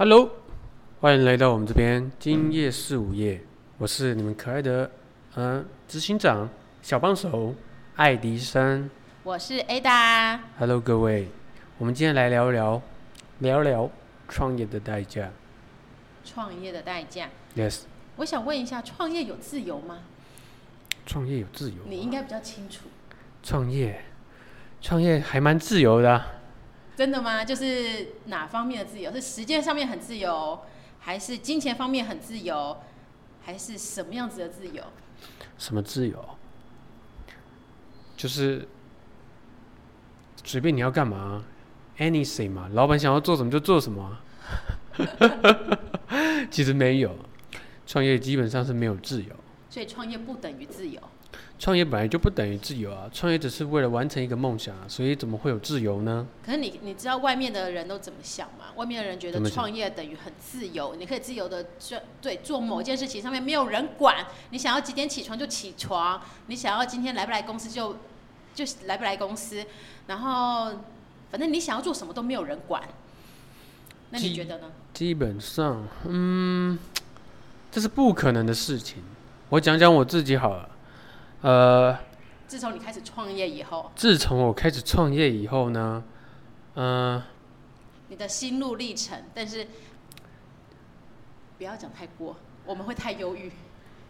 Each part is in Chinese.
Hello，欢迎来到我们这边今夜四午夜，我是你们可爱的呃执行长小帮手爱迪生。我是 Ada。Hello，各位，我们今天来聊聊聊聊创业的代价。创业的代价，Yes，我想问一下，创业有自由吗？创业有自由吗，你应该比较清楚。创业，创业还蛮自由的啊、真的吗？就是哪方面的自由？是时间上面很自由，还是金钱方面很自由，还是什么样子的自由？什么自由？就是随便你要干嘛，anything 嘛，老板想要做什么就做什么啊。其实没有，创业基本上是没有自由。所以创业不等于自由。创业本来就不等于自由啊，创业只是为了完成一个梦想啊，所以怎么会有自由呢？可是你你知道外面的人都怎么想吗？外面的人觉得创业等于很自由，你可以自由的做对做某件事情，上面没有人管，你想要几点起床就起床，你想要今天来不来公司就就来不来公司，然后反正你想要做什么都没有人管。那你觉得呢？基本上，嗯，这是不可能的事情。我讲讲我自己好了，呃，自从你开始创业以后，自从我开始创业以后呢，嗯、你的心路历程，但是不要讲太过，我们会太忧郁。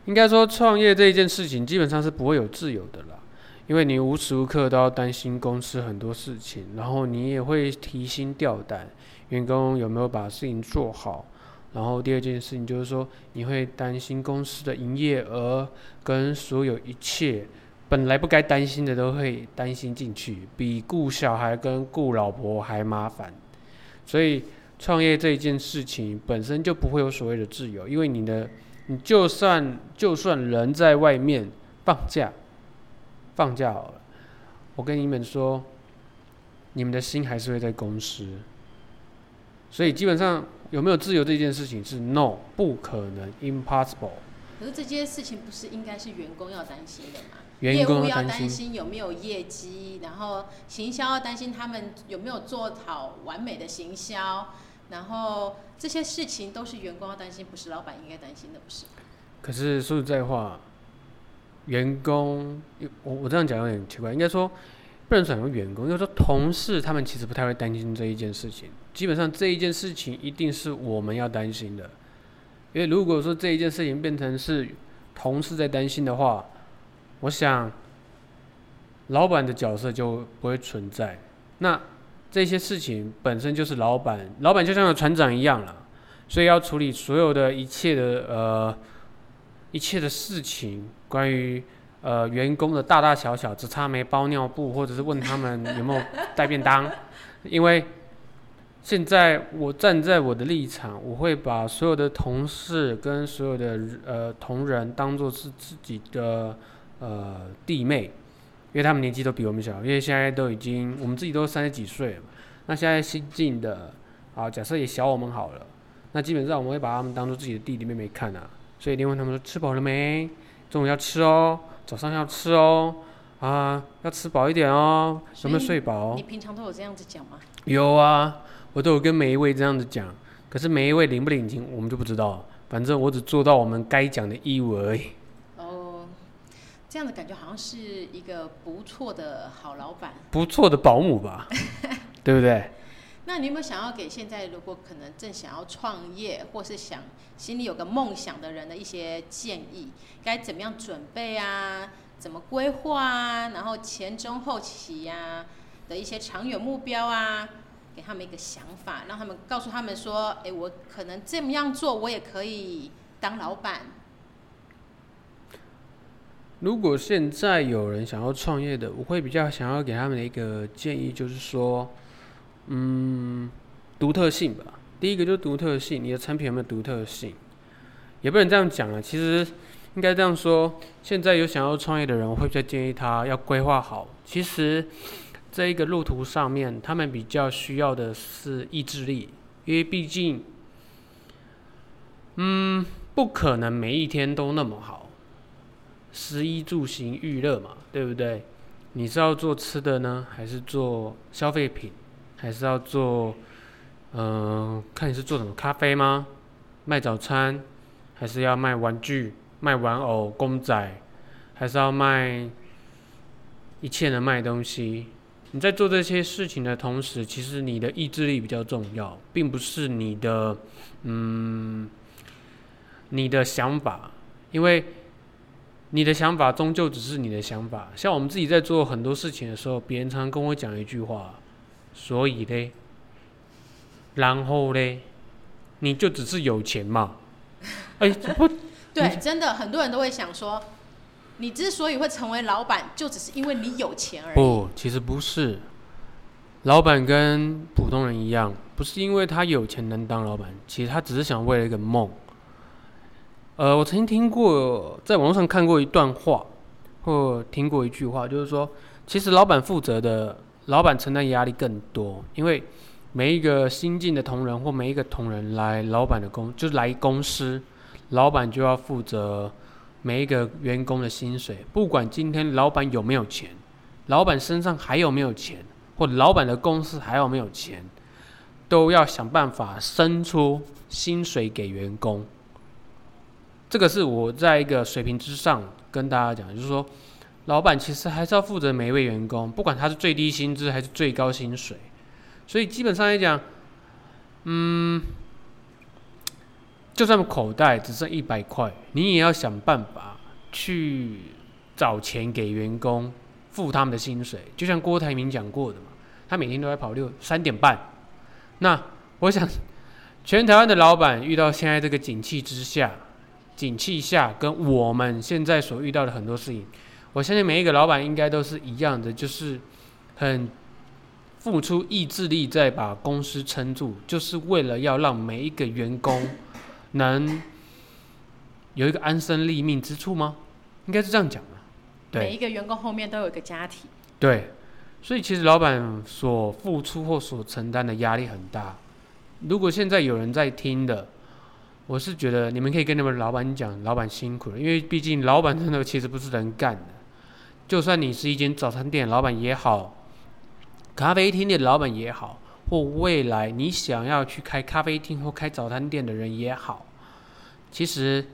应该说创业这一件事情基本上是不会有自由的啦，因为你无时无刻都要担心公司很多事情，然后你也会提心吊胆，员工有没有把事情做好。然后第二件事情就是说，你会担心公司的营业额跟所有一切本来不该担心的都会担心进去，比顾小孩跟顾老婆还麻烦。所以创业这一件事情本身就不会有所谓的自由，因为你的你就算就算人在外面放假，放假好了，我跟你们说，你们的心还是会在公司。所以基本上有没有自由这件事情是 no 不可能 impossible。可是这件事情不是应该是员工要担心的吗？员工要担心，心有没有业绩，然后行销要担心他们有没有做好完美的行销，然后这些事情都是员工要担心，不是老板应该担心的，不是？可是说实在话，员工我我这样讲有点奇怪，应该说不能讲用员工，应该说同事他们其实不太会担心这一件事情。基本上这一件事情一定是我们要担心的，因为如果说这一件事情变成是同事在担心的话，我想老板的角色就不会存在。那这些事情本身就是老板，老板就像个船长一样了，所以要处理所有的一切的呃一切的事情，关于呃员工的大大小小，只差没包尿布，或者是问他们有没有带便当，因为现在我站在我的立场，我会把所有的同事跟所有的呃同仁当做是自己的呃弟妹，因为他们年纪都比我们小，因为现在都已经我们自己都三十几岁了嘛，那现在新进的啊，假设也小我们好了，那基本上我们会把他们当做自己的弟弟妹妹看啊，所以一定问他们说吃饱了没？中午要吃哦，早上要吃哦，啊，要吃饱一点哦，有没有睡饱？你平常都有这样子讲吗？有啊，我都有跟每一位这样子讲，可是每一位领不领情，我们就不知道了。反正我只做到我们该讲的义务而已。哦，这样的感觉好像是一个不错的好老板。不错的保姆吧，对不对？那你有没有想要给现在如果可能正想要创业，或是想心里有个梦想的人的一些建议？该怎么样准备啊？怎么规划啊？然后前中后期呀、的一些长远目标啊，给他们一个想法，让他们告诉他们说：，诶，我可能这么样做，我也可以当老板。如果现在有人想要创业的，我会比较想要给他们的一个建议，就是说，嗯，独特性吧。第一个就是独特性，你的产品有没有独特性？也不能这样讲啊，其实应该这样说。现在有想要创业的人，我会比较建议他要规划好。其实这一个路途上面，他们比较需要的是意志力，因为毕竟，嗯，不可能每一天都那么好。食衣住行娱乐嘛，对不对？你是要做吃的呢，还是做消费品，还是要做嗯，看你是做什么咖啡吗？卖早餐，还是要卖玩具、卖玩偶、公仔，还是要卖一切的卖东西？你在做这些事情的同时，其实你的意志力比较重要，并不是你的嗯你的想法，因为你的想法终究只是你的想法。像我们自己在做很多事情的时候，别人常常跟我讲一句话，所以嘞。然后嘞，你就只是有钱嘛？哎，不，对，真的很多人都会想说，你之所以会成为老板，就只是因为你有钱而已。不，其实不是。老板跟普通人一样，不是因为他有钱能当老板，其实他只是想为了一个梦。呃，我曾经听过，在网络上看过一段话，或听过一句话，就是说，其实老板负责的，老板承担压力更多，因为。每一个新进的同仁或每一个同仁来老板的公，就是来公司，老板就要负责每一个员工的薪水。不管今天老板有没有钱，老板身上还有没有钱，或老板的公司还有没有钱，都要想办法生出薪水给员工。这个是我在一个水平之上跟大家讲，就是说，老板其实还是要负责每一位员工，不管他是最低薪资还是最高薪水。所以基本上来讲，嗯，就算口袋只剩一百块，你也要想办法去找钱给员工付他们的薪水。就像郭台铭讲过的嘛，他每天都在跑六三点半。那我想，全台湾的老板遇到现在这个景气之下，景气下跟我们现在所遇到的很多事情，我相信每一个老板应该都是一样的，就是很。付出意志力再把公司撑住，就是为了要让每一个员工能有一个安身立命之处吗？应该是这样讲的。对，每一个员工后面都有一个家庭。对，所以其实老板所付出或所承担的压力很大。如果现在有人在听的，我是觉得你们可以跟你们老板讲，老板辛苦了，因为毕竟老板真的其实不是人干的。就算你是一间早餐店老板也好。咖啡厅的老板也好，或未来你想要去开咖啡厅或开早餐店的人也好，其实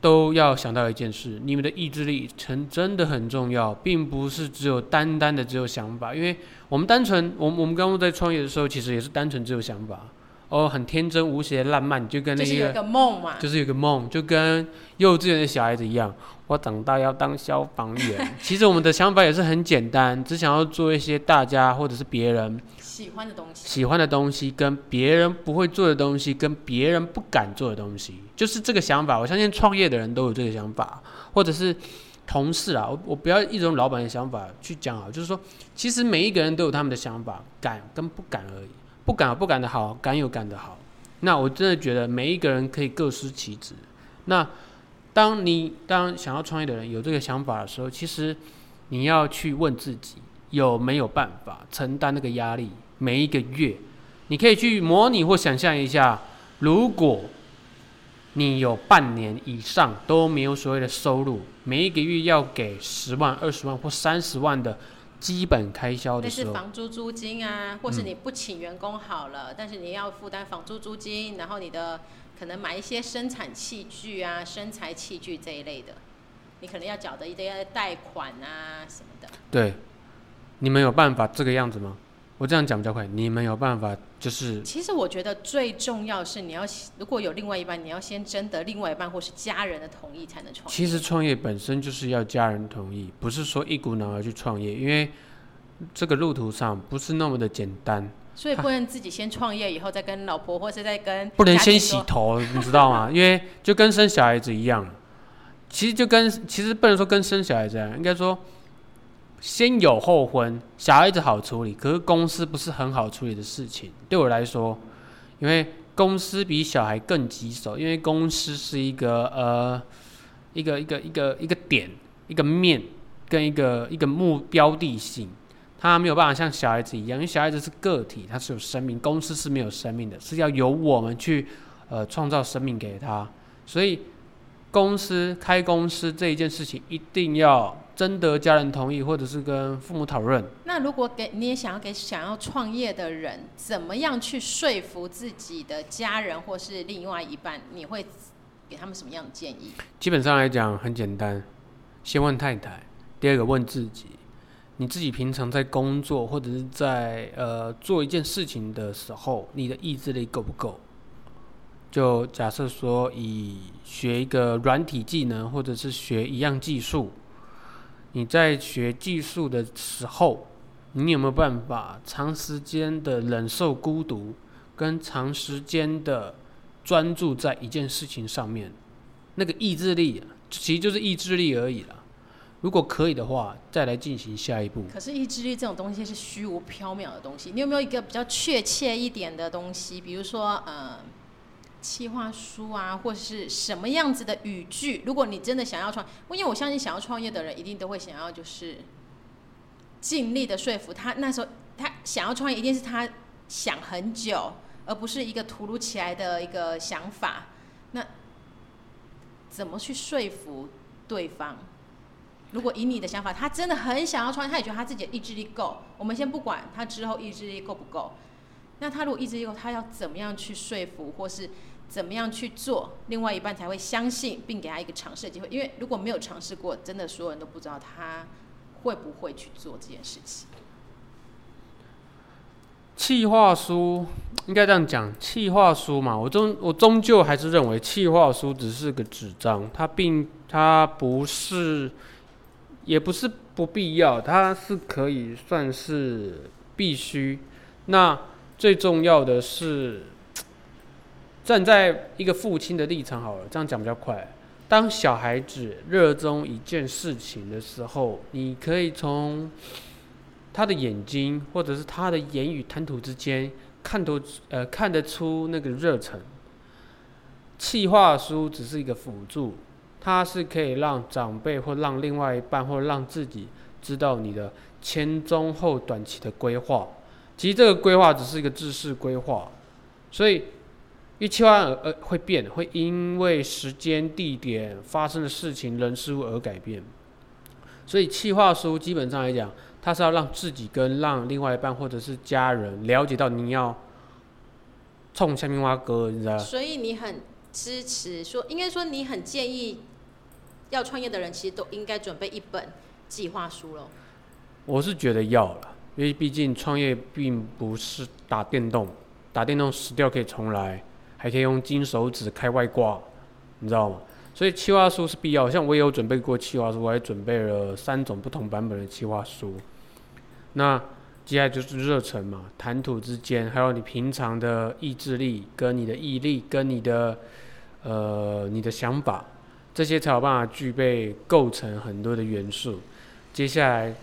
都要想到一件事：你们的意志力成真的很重要，并不是只有单单的只有想法。因为我们单纯，我我们刚刚在创业的时候，其实也是单纯只有想法。哦，很天真无邪、浪漫，就跟那个就是有个梦嘛，就是有个梦，就跟幼稚园的小孩子一样。我长大要当消防员。其实我们的想法也是很简单，只想要做一些大家或者是别人喜欢的东西，喜欢的东西，跟别人不会做的东西，跟别人不敢做的东西，就是这个想法。我相信创业的人都有这个想法，或者是同事啊，我我不要一种老板的想法去讲啊，就是说，其实每一个人都有他们的想法，敢跟不敢而已。不敢不敢的好，敢有敢的好。那我真的觉得每一个人可以各司其职。那当你当想要创业的人有这个想法的时候，其实你要去问自己有没有办法承担那个压力。每一个月，你可以去模拟或想象一下，如果你有半年以上都没有所谓的收入，每一个月要给十万、二十万或三十万的。基本开销的时候，是房租租金啊，或是你不请员工好了，但是你要负担房租租金，然后你的可能买一些生产器具啊、生材器具这一类的，你可能要缴的一些贷款啊什么的。对，你们有办法这个样子吗？我这样讲比较快。你们有办法就是？其实我觉得最重要是你要如果有另外一半，你要先征得另外一半或是家人的同意才能创业。其实创业本身就是要家人同意，不是说一股脑儿去创业，因为这个路途上不是那么的简单。所以不能自己先创业，以后再跟老婆或是再跟。不能先洗头，你知道吗？因为就跟生小孩子一样，其实就跟其实不能说跟生小孩子应该说。先有后婚，小孩子好处理，可是公司不是很好处理的事情。对我来说，因为公司比小孩更棘手，因为公司是一个呃，一个一个一个一个点，一个面跟一个一个目标地性，它没有办法像小孩子一样，因为小孩子是个体，它是有生命，公司是没有生命的，是要由我们去呃创造生命给他，所以公司开公司这一件事情，一定要征得家人同意，或者是跟父母讨论。那如果给你也想要给想要创业的人，怎么样去说服自己的家人或是另外一半？你会给他们什么样的建议？基本上来讲很简单，先问太太，第二个问自己，你自己平常在工作或者是在呃做一件事情的时候，你的意志力够不够？就假设说，以学一个软体技能，或者是学一样技术，你在学技术的时候，你有没有办法长时间的忍受孤独，跟长时间的专注在一件事情上面？那个意志力，其实就是意志力而已啦。如果可以的话，再来进行下一步。可是意志力这种东西是虚无缥缈的东西，你有没有一个比较确切一点的东西？比如说，呃。企划书啊，或是什么样子的语句？如果你真的想要创，因为我相信想要创业的人一定都会想要，就是尽力的说服他。那时候他想要创业，一定是他想很久，而不是一个突如其来的一个想法。那怎么去说服对方？如果以你的想法，他真的很想要创业，他也觉得他自己的意志力够。我们先不管他之后意志力够不够，那他如果意志力够，他要怎么样去说服，或是？怎么样去做，另外一半才会相信，并给他一个尝试的机会。因为如果没有尝试过，真的所有人都不知道他会不会去做这件事情。企划书应该这样讲，企划书嘛，我终我终究还是认为企划书只是个纸张，它并它不是，也不是不必要，它是可以算是必须。那最重要的是。站在一个父亲的立场好了，这样讲比较快。当小孩子热衷一件事情的时候，你可以从他的眼睛或者是他的言语谈吐之间看出，呃，看得出那个热忱。气话书只是一个辅助，它是可以让长辈或让另外一半或让自己知道你的前中后短期的规划。其实这个规划只是一个制式规划，所以。一千万而会变，会因为时间、地点发生的事情、人事物而改变。所以，企划书基本上来讲，它是要让自己跟让另外一半或者是家人了解到你要冲下面挖哥，你知道所以你很支持说，应该说你很建议要创业的人，其实都应该准备一本计划书喽。我是觉得要了，因为毕竟创业并不是打电动，打电动死掉可以重来。还可以用金手指开外挂，你知道吗？所以企划书是必要。像我也有准备过企划书，我还准备了三种不同版本的企划书。那接下来就是热忱嘛，谈吐之间，还有你平常的意志力、跟你的毅力、跟你的呃你的想法，这些才有办法具备构成很多的元素。接下来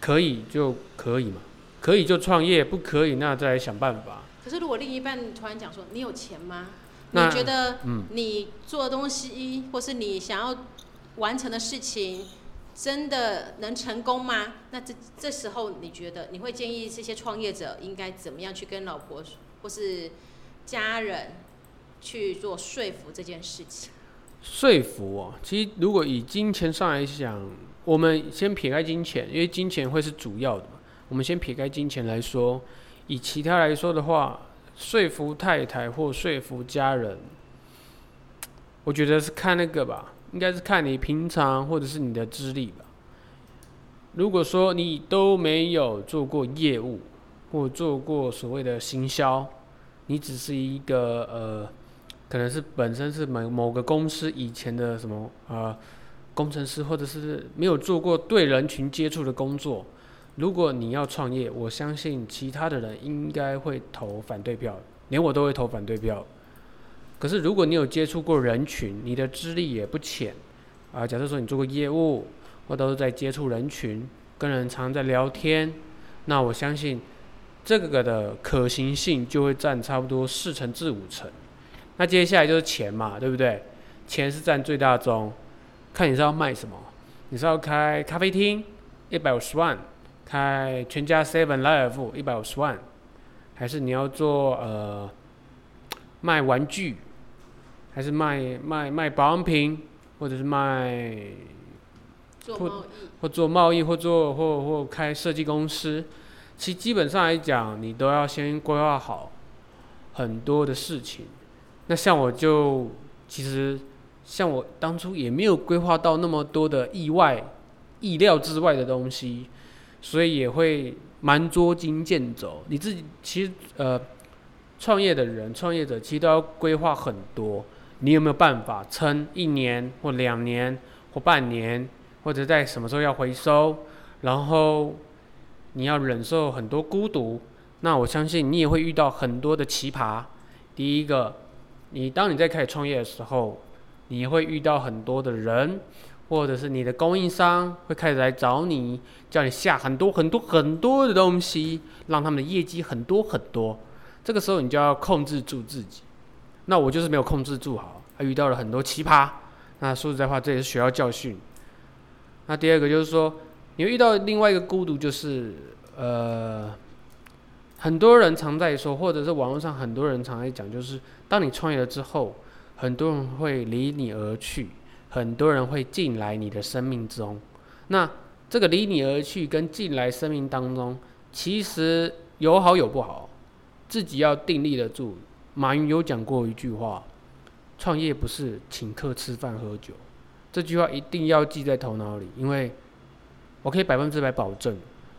可以就可以嘛，可以就创业，不可以那再来想办法。可是，如果另一半突然讲说：“你有钱吗？你觉得你做的东西，或是你想要完成的事情，真的能成功吗？”那这这时候，你觉得你会建议这些创业者应该怎么样去跟老婆或是家人去做说服这件事情？说服哦，其实如果以金钱上来讲，我们先撇开金钱，因为金钱会是主要的嘛。我们先撇开金钱来说。以其他来说的话，说服太太或说服家人，我觉得是看那个吧，应该是看你平常或者是你的资历吧。如果说你都没有做过业务或做过所谓的行销，你只是一个呃，可能是本身是某某个公司以前的什么呃工程师，或者是没有做过对人群接触的工作。如果你要创业，我相信其他的人应该会投反对票，连我都会投反对票。可是如果你有接触过人群，你的资历也不浅，啊，假设说你做过业务，或都是在接触人群，跟人常在聊天，那我相信这个的可行性就会占差不多四成至五成。那接下来就是钱嘛，对不对？钱是占最大宗，看你是要卖什么，你是要开咖啡厅，一百五十万。开全家 Seven Life 一百五十万，还是你要做呃卖玩具，还是卖卖卖保养品，或者是卖或做贸易，或做贸易，或做或或开设计公司，其基本上来讲，你都要先规划好很多的事情。那像我就其实像我当初也没有规划到那么多的意外、意料之外的东西，所以也会蛮捉襟见肘。你自己其实呃，创业的人、创业者其实都要规划很多。你有没有办法撑一年或两年或半年？或者在什么时候要回收，然后你要忍受很多孤独，那我相信你也会遇到很多的奇葩。第一个，你当你在开始创业的时候，你会遇到很多的人，或者是你的供应商会开始来找你，叫你下很多很多很多的东西，让他们的业绩很多很多。这个时候你就要控制住自己。那我就是没有控制住好，还遇到了很多奇葩。那说实在话，这也是学到教训。那第二个就是说，你会遇到另外一个孤独，就是呃，很多人常在说，或者是网络上很多人常在讲，就是当你创业了之后，很多人会离你而去，很多人会进来你的生命中。那这个离你而去跟进来生命当中，其实有好有不好，自己要定立得住。马云有讲过一句话：创业不是请客吃饭喝酒。这句话一定要记在头脑里，因为我可以百分之百保证，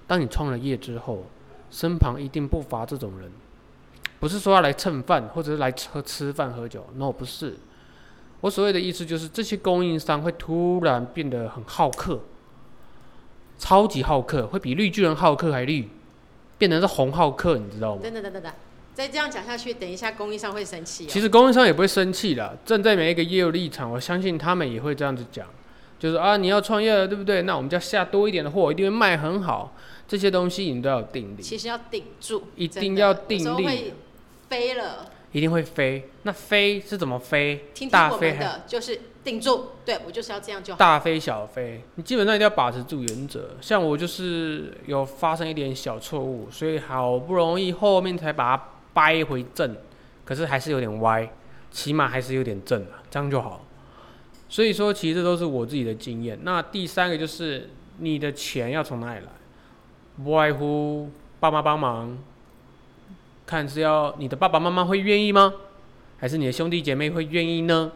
当你创了业之后，身旁一定不乏这种人。不是说要来蹭饭，或者是来喝吃饭喝酒，no，不是。我所谓的意思就是，这些供应商会突然变得很好客，超级好客，会比绿巨人好客还绿，变成是红好客，你知道吗？等等等等等，再这样讲下去，等一下供应商会生气、哦。其实供应商也不会生气的，站在每一个业务立场，我相信他们也会这样子讲，就是啊，你要创业了，对不对？那我们就要下多一点的货，一定会卖很好。这些东西你都要有定力，其实要顶住，一定要定力飞了。一定会飞。那飞是怎么飞？听听大飞还我们的，就是顶住。对我就是要这样就好。大飞小飞，你基本上一定要把持住原则。像我就是有发生一点小错误，所以好不容易后面才把它掰回正，可是还是有点歪，起码还是有点正啊，这样就好。所以说，其实这都是我自己的经验。那第三个就是你的钱要从哪里来，不外乎爸妈帮忙，看是要你的爸爸妈妈会愿意吗？还是你的兄弟姐妹会愿意呢？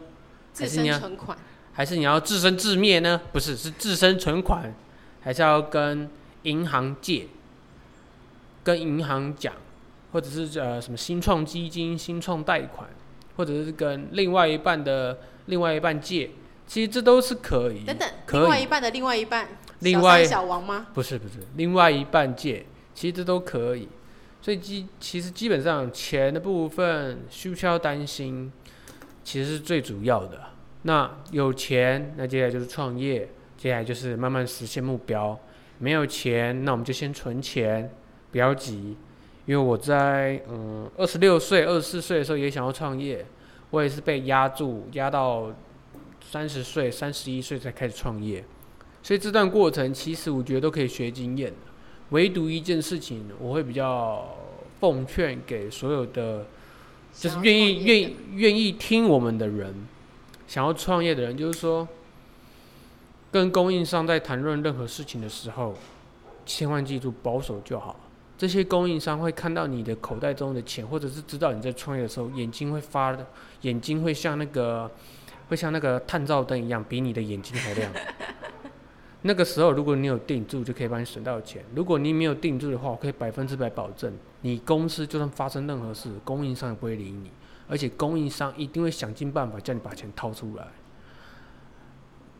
还自是你要身存款，还是你要自生自灭呢？不是，是自身存款，还是要跟银行借，跟银行讲，或者是呃什么新创基金、新创贷款，或者是跟另外一半的另外一半借，其实这都是可以。等等，另外一半的另外一半，另外小王吗？不是不是，另外一半借，其实这都可以。所以基其实基本上钱的部分需不需要担心，其实是最主要的。那有钱，那接下来就是创业，接下来就是慢慢实现目标。没有钱，那我们就先存钱，不要急。因为我在嗯二十六岁、二十四岁的时候也想要创业，我也是被压住，压到三十岁、三十一岁才开始创业。所以这段过程其实我觉得都可以学经验，唯独一件事情我会比较奉劝给所有的，就是愿意愿意愿意听我们的人，想要创业的人，就是说，跟供应商在谈论任何事情的时候，千万记住保守就好。这些供应商会看到你的口袋中的钱，或者是知道你在创业的时候，眼睛会发的，眼睛会像那个会像那个探照灯一样，比你的眼睛还亮。那个时候，如果你有定住，就可以帮你省到钱；如果你没有定住的话，我可以百分之百保证，你公司就算发生任何事，供应商也不会理你，而且供应商一定会想尽办法叫你把钱掏出来，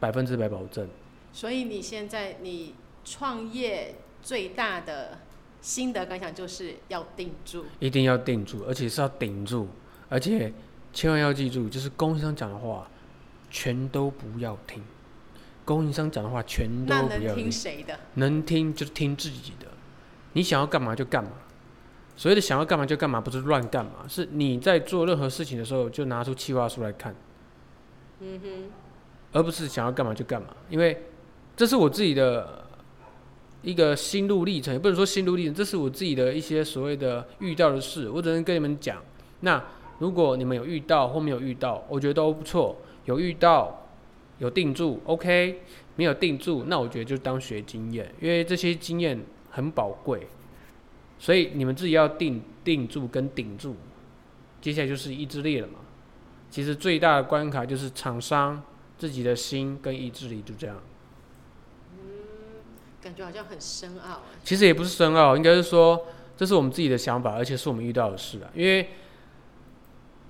百分之百保证。所以你现在你创业最大的心得感想就是要定住，一定要定住，而且是要顶住，而且千万要记住，就是供应商讲的话，全都不要听。供应商讲的话全都不要听，谁的？能听就听自己的，你想要干嘛就干嘛。所谓的想要干嘛就干嘛，不是乱干嘛，是你在做任何事情的时候就拿出企划书来看，嗯哼，而不是想要干嘛就干嘛。因为这是我自己的一个心路历程，也不能说心路历程，这是我自己的一些所谓的遇到的事，我只能跟你们讲。那如果你们有遇到或没有遇到，我觉得都不错。有遇到，有定住，OK；没有定住，那我觉得就当学经验，因为这些经验很宝贵。所以你们自己要定定住跟顶住。接下来就是意志力了嘛。其实最大的关卡就是厂商自己的心跟意志力，就这样。嗯感觉好像很深奥。其实也不是深奥，应该是说这是我们自己的想法，而且是我们遇到的事啊。因为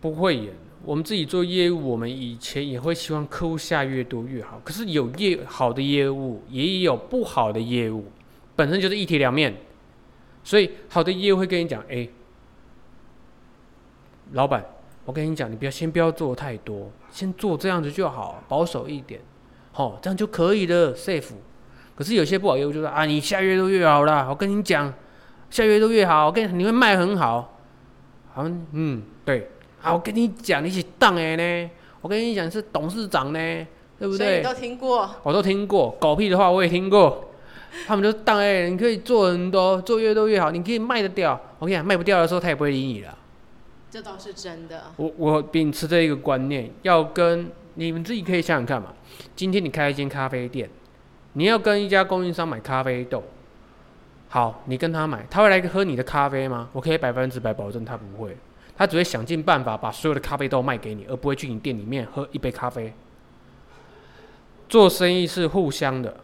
不会演，我们自己做业务，我们以前也会希望客户下越多越好。可是有业好的业务，也有不好的业务，本身就是一体两面。所以好的业务会跟你讲：“哎，老板，我跟你讲，你不要先不要做太多，先做这样子就好，保守一点，好，这样就可以了，safe。”可是有些不好业务就说啊，你下月都越好啦，我跟你讲，下月都越好，我跟你你会卖很好。好，嗯，对，啊，我跟你讲，你是当的呢，我跟你讲是董事长呢，对不对？你都听过，我都听过，狗屁的话我也听过。他们就当哎，你可以做很多，做越多越好，你可以卖得掉。我跟你讲，卖不掉的时候，他也不会理你了。这倒是真的。我我秉持这一个观念，要跟你们自己可以想想看嘛。今天你开一间咖啡店。你要跟一家供应商买咖啡豆，好，你跟他买，他会来喝你的咖啡吗？我可以百分之百保证他不会，他只会想尽办法把所有的咖啡豆卖给你，而不会去你店里面喝一杯咖啡。做生意是互相的，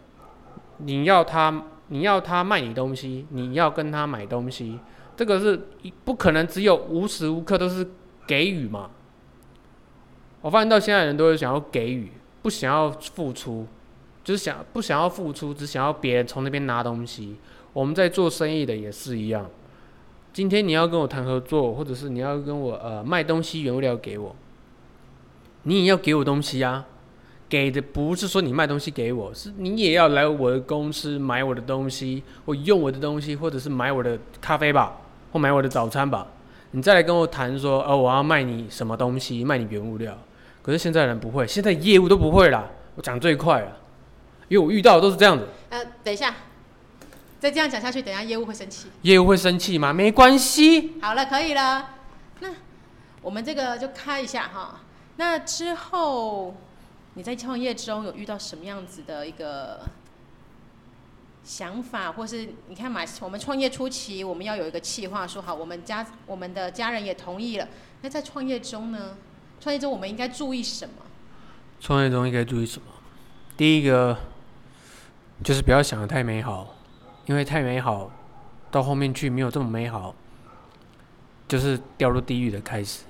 你要他，你要他卖你东西，你要跟他买东西，这个是不可能只有无时无刻都是给予嘛。我发现到现在人都是想要给予，不想要付出。就是想不想要付出，只想要别人从那边拿东西。我们在做生意的也是一样。今天你要跟我谈合作，或者是你要跟我呃卖东西原物料给我，你也要给我东西啊。给的不是说你卖东西给我，是你也要来我的公司买我的东西，或用我的东西，或者是买我的咖啡吧，或买我的早餐吧。你再来跟我谈说，哦，我要卖你什么东西，卖你原物料。可是现在人不会，现在业务都不会啦。我讲最快了。因为我遇到的都是这样子。呃，等一下，再这样讲下去，等下业务会生气。业务会生气吗？没关系。好了，可以了。那我们这个就开一下哈。那之后你在创业中有遇到什么样子的一个想法，或是你看嘛，我们创业初期我们要有一个计划，说好我们家我们的家人也同意了。那在创业中呢？创业中我们应该注意什么？创业中应该注意什么？第一个。就是不要想的太美好，因为太美好，到后面去没有这么美好，就是掉入地狱的开始。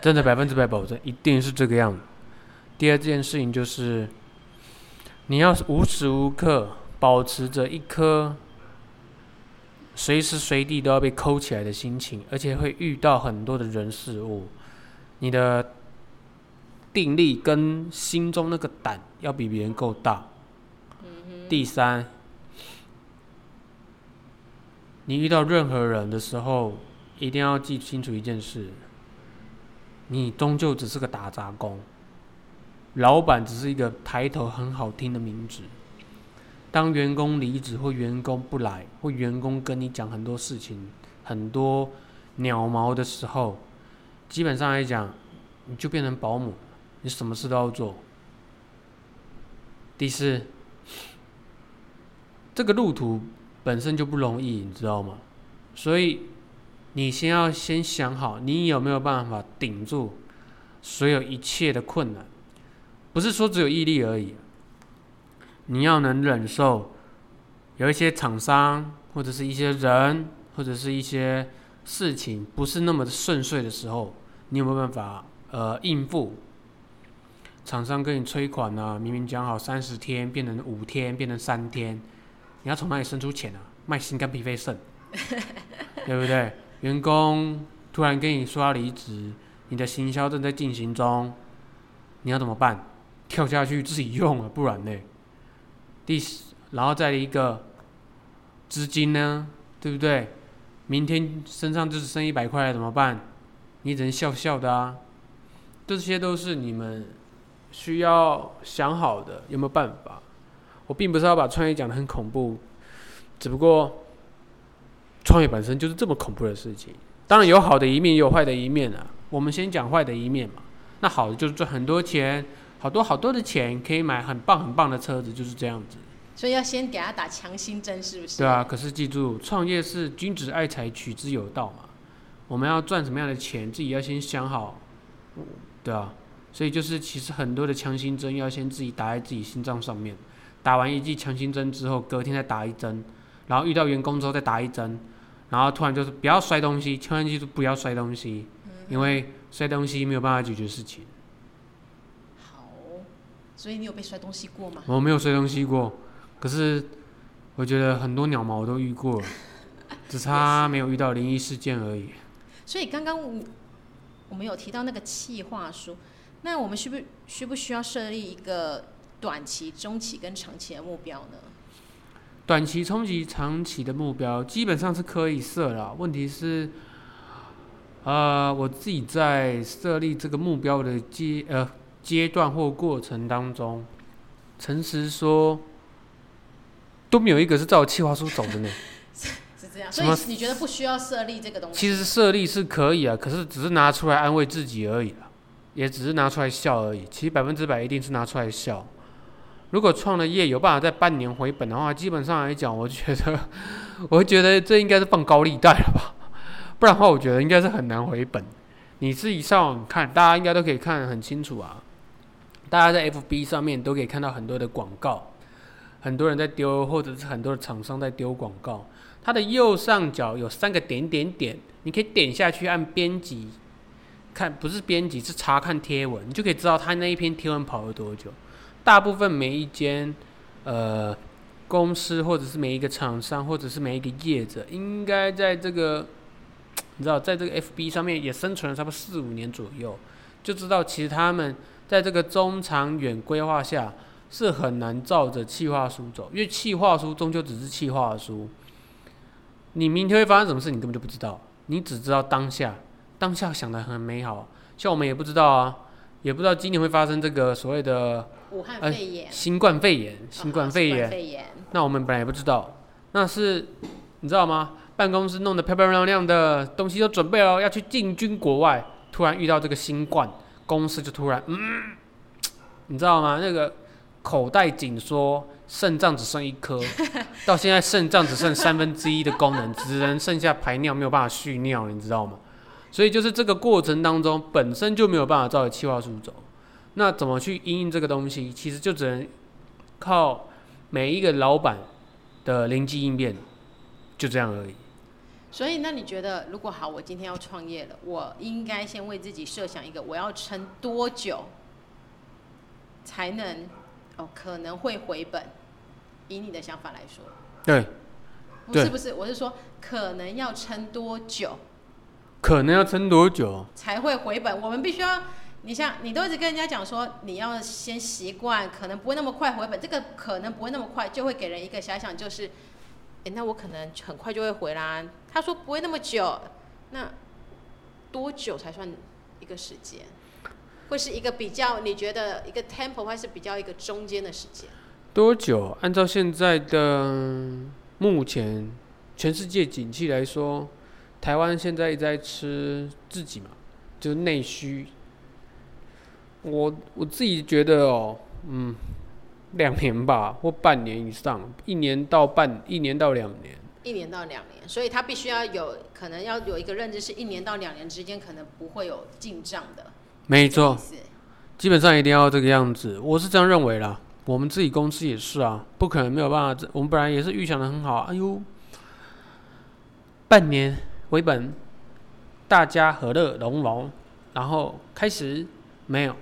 真的百分之百保证，一定是这个样子。第二件事情就是，你要无时无刻保持着一颗随时随地都要被抠起来的心情，而且会遇到很多的人事物，你的定力跟心中那个胆要比别人够大。第三，你遇到任何人的时候，一定要记清楚一件事：你终究只是个打杂工，老板只是一个抬头很好听的名字。当员工离职或员工不来，或员工跟你讲很多事情、很多鸟毛的时候，基本上来讲，你就变成保姆，你什么事都要做。第四。这个路途本身就不容易，你知道吗？所以你先要先想好，你有没有办法顶住所有一切的困难？不是说只有毅力而已，你要能忍受有一些厂商或者是一些人或者是一些事情不是那么的顺遂的时候，你有没有办法呃应付？厂商跟你催款呢，明明讲好三十天，变成五天，变成三天。你要从哪里生出钱啊？卖心肝脾肺肾，对不对？员工突然跟你说要离职，你的行销正在进行中，你要怎么办？跳下去自己用啊，不然呢？第，然后再一个资金呢，对不对？明天身上就是剩一百块了，怎么办？你只能笑笑的啊。这些都是你们需要想好的，有没有办法？我并不是要把创业讲的很恐怖，只不过创业本身就是这么恐怖的事情。当然有好的一面，也有坏的一面啊。我们先讲坏的一面嘛。那好的就是赚很多钱，好多好多的钱，可以买很棒很棒的车子，就是这样子。所以要先给他打强心针，是不是？对啊，可是记住，创业是君子爱财，取之有道嘛。我们要赚什么样的钱，自己要先想好，对啊。所以就是其实很多的强心针要先自己打在自己心脏上面，打完一剂强心针之后，隔天再打一针，然后遇到员工之后再打一针，然后突然就是不要摔东西，千万记住不要摔东西，因为摔东西没有办法解决事情。好，所以你有被摔东西过吗？我没有摔东西过，可是我觉得很多鸟毛我都遇过了，只差没有遇到灵异事件而已。所以刚刚我我们有提到那个企划书。那我们需不需不需要设立一个短期、中期跟长期的目标呢？短期、中期、长期的目标基本上是可以设了。问题是，呃，我自己在设立这个目标的阶呃阶段或过程当中，诚实说，都没有一个是照计划书走的呢。是这样，所以你觉得不需要设立这个东西？其实设立是可以啊，可是只是拿出来安慰自己而已了。也只是拿出来笑而已，其实百分之百一定是拿出来笑。如果创了业有办法在半年回本的话，基本上来讲，我觉得，我觉得这应该是放高利贷了吧？不然的话，我觉得应该是很难回本。你自己上网看，大家应该都可以看得很清楚啊。大家在 FB 上面都可以看到很多的广告，很多人在丢，或者是很多的厂商在丢广告。它的右上角有三个点点点，你可以点下去按编辑。看不是编辑，是查看贴文，你就可以知道他那一篇贴文跑了多久。大部分每一间呃公司，或者是每一个厂商，或者是每一个业者，应该在这个你知道，在这个 FB 上面也生存了差不多四五年左右，就知道其实他们在这个中长远规划下是很难照着企划书走，因为企划书终究只是企划书。你明天会发生什么事，你根本就不知道，你只知道当下。当下想的很美好，像我们也不知道啊，也不知道今年会发生这个所谓的武汉肺炎、新冠肺炎、新冠肺炎。那我们本来也不知道，那是你知道吗？办公室弄得漂漂亮亮的东西都准备了，要去进军国外，突然遇到这个新冠，公司就突然嗯，你知道吗？那个口袋紧缩，肾脏只剩一颗，到现在肾脏只剩三分之一的功能，只能剩下排尿，没有办法蓄尿，你知道吗？所以就是这个过程当中，本身就没有办法照着计划书走，那怎么去应用这个东西？其实就只能靠每一个老板的灵机应变，就这样而已。所以，那你觉得，如果好，我今天要创业了，我应该先为自己设想一个，我要撑多久才能哦，可能会回本？以你的想法来说，对，不是不是，我是说，可能要撑多久？可能要撑多久才会回本？我们必须要，你像你都一直跟人家讲说，你要先习惯，可能不会那么快回本。这个可能不会那么快，就会给人一个遐想，就是，哎，那我可能很快就会回啦。他说不会那么久，那多久才算一个时间？会是一个比较你觉得一个 tempo，还是比较一个中间的时间？多久？按照现在的目前全世界景气来说。台湾现在在吃自己嘛，就是内需。我我自己觉得哦，嗯，两年吧，或半年以上，一年到半，一年到两年。一年到两年，所以他必须要有可能要有一个认知，是一年到两年之间可能不会有进账的。没错，基本上一定要这个样子，我是这样认为啦。我们自己公司也是啊，不可能没有办法。我们本来也是预想的很好，哎呦，半年。回本，大家和乐融融，然后开始没有，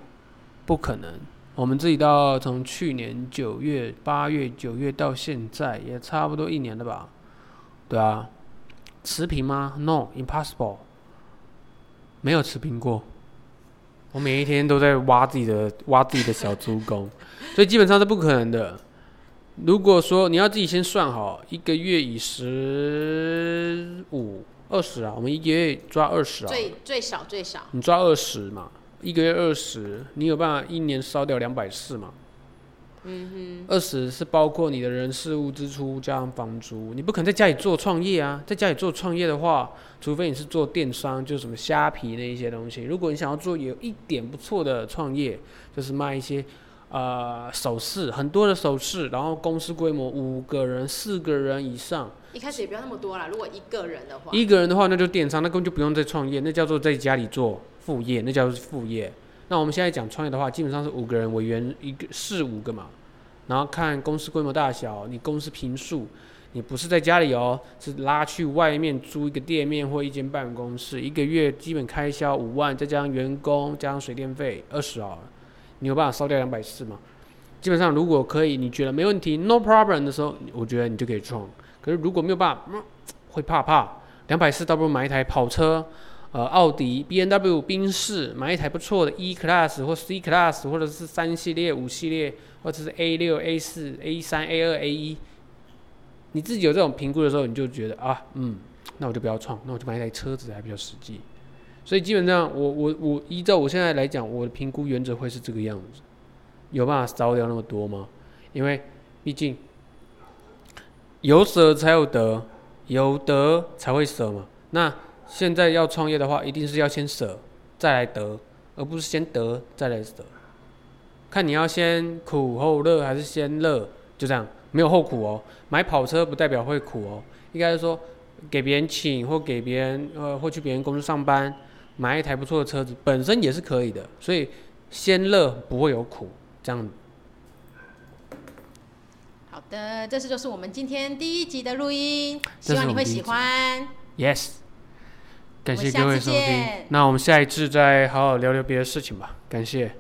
不可能。我们自己到从去年九月、八月、九月到现在，也差不多一年了吧？对啊，持平吗？No，impossible，没有持平过。我每一天都在挖自己的挖自己的小猪工，所以基本上是不可能的。如果说你要自己先算好，一个月以十五。二十啊，我们一个月抓二十啊。最最少最少。你抓二十嘛，一个月二十，你有办法一年烧掉两百四嘛？嗯哼二十是包括你的人事物支出加上房租，你不可能在家里做创业啊，在家里做创业的话，除非你是做电商，就是什么虾皮那一些东西。如果你想要做有一点不错的创业，就是卖一些呃首饰，很多的首饰，然后公司规模五个人、四个人以上，一开始也不要那么多啦。如果一个人的话，一个人的话那就电商，那根本就不用再创业，那叫做在家里做副业，那叫做副业。那我们现在讲创业的话，基本上是五个人为原一个四五个嘛，然后看公司规模大小，你公司平数，你不是在家里哦，是拉去外面租一个店面或一间办公室，一个月基本开销五万，再加上员工加上水电费二十好了，你有办法烧掉两百四吗？基本上如果可以，你觉得没问题，no problem 的时候，我觉得你就可以创。可是如果没有办法，会怕怕，两百四倒不如买一台跑车。呃，奥迪、B N W、宾士，买一台不错的 E Class 或 C Class，或者是三系列、五系列，或者是 A 六、A 四、A 三、A 二、A 一。你自己有这种评估的时候，你就觉得啊，嗯，那我就不要创，那我就买一台车子还比较实际。所以基本上我，我我依照我现在来讲，我的评估原则会是这个样子。有办法烧掉那么多吗？因为毕竟有舍才有得，有得才会舍嘛。那现在要创业的话，一定是要先舍，再来得，而不是先得再来舍。看你要先苦后乐，还是先乐，就这样，没有后苦哦。买跑车不代表会苦哦，应该是说给别人请，或给别人呃，或去别人公司上班，买一台不错的车子，本身也是可以的。所以先乐不会有苦，这样好的，这是就是我们今天第一集的录音，希望你会喜欢。yes。感谢各位收听见，那我们下一次再好好聊聊别的事情吧，感谢。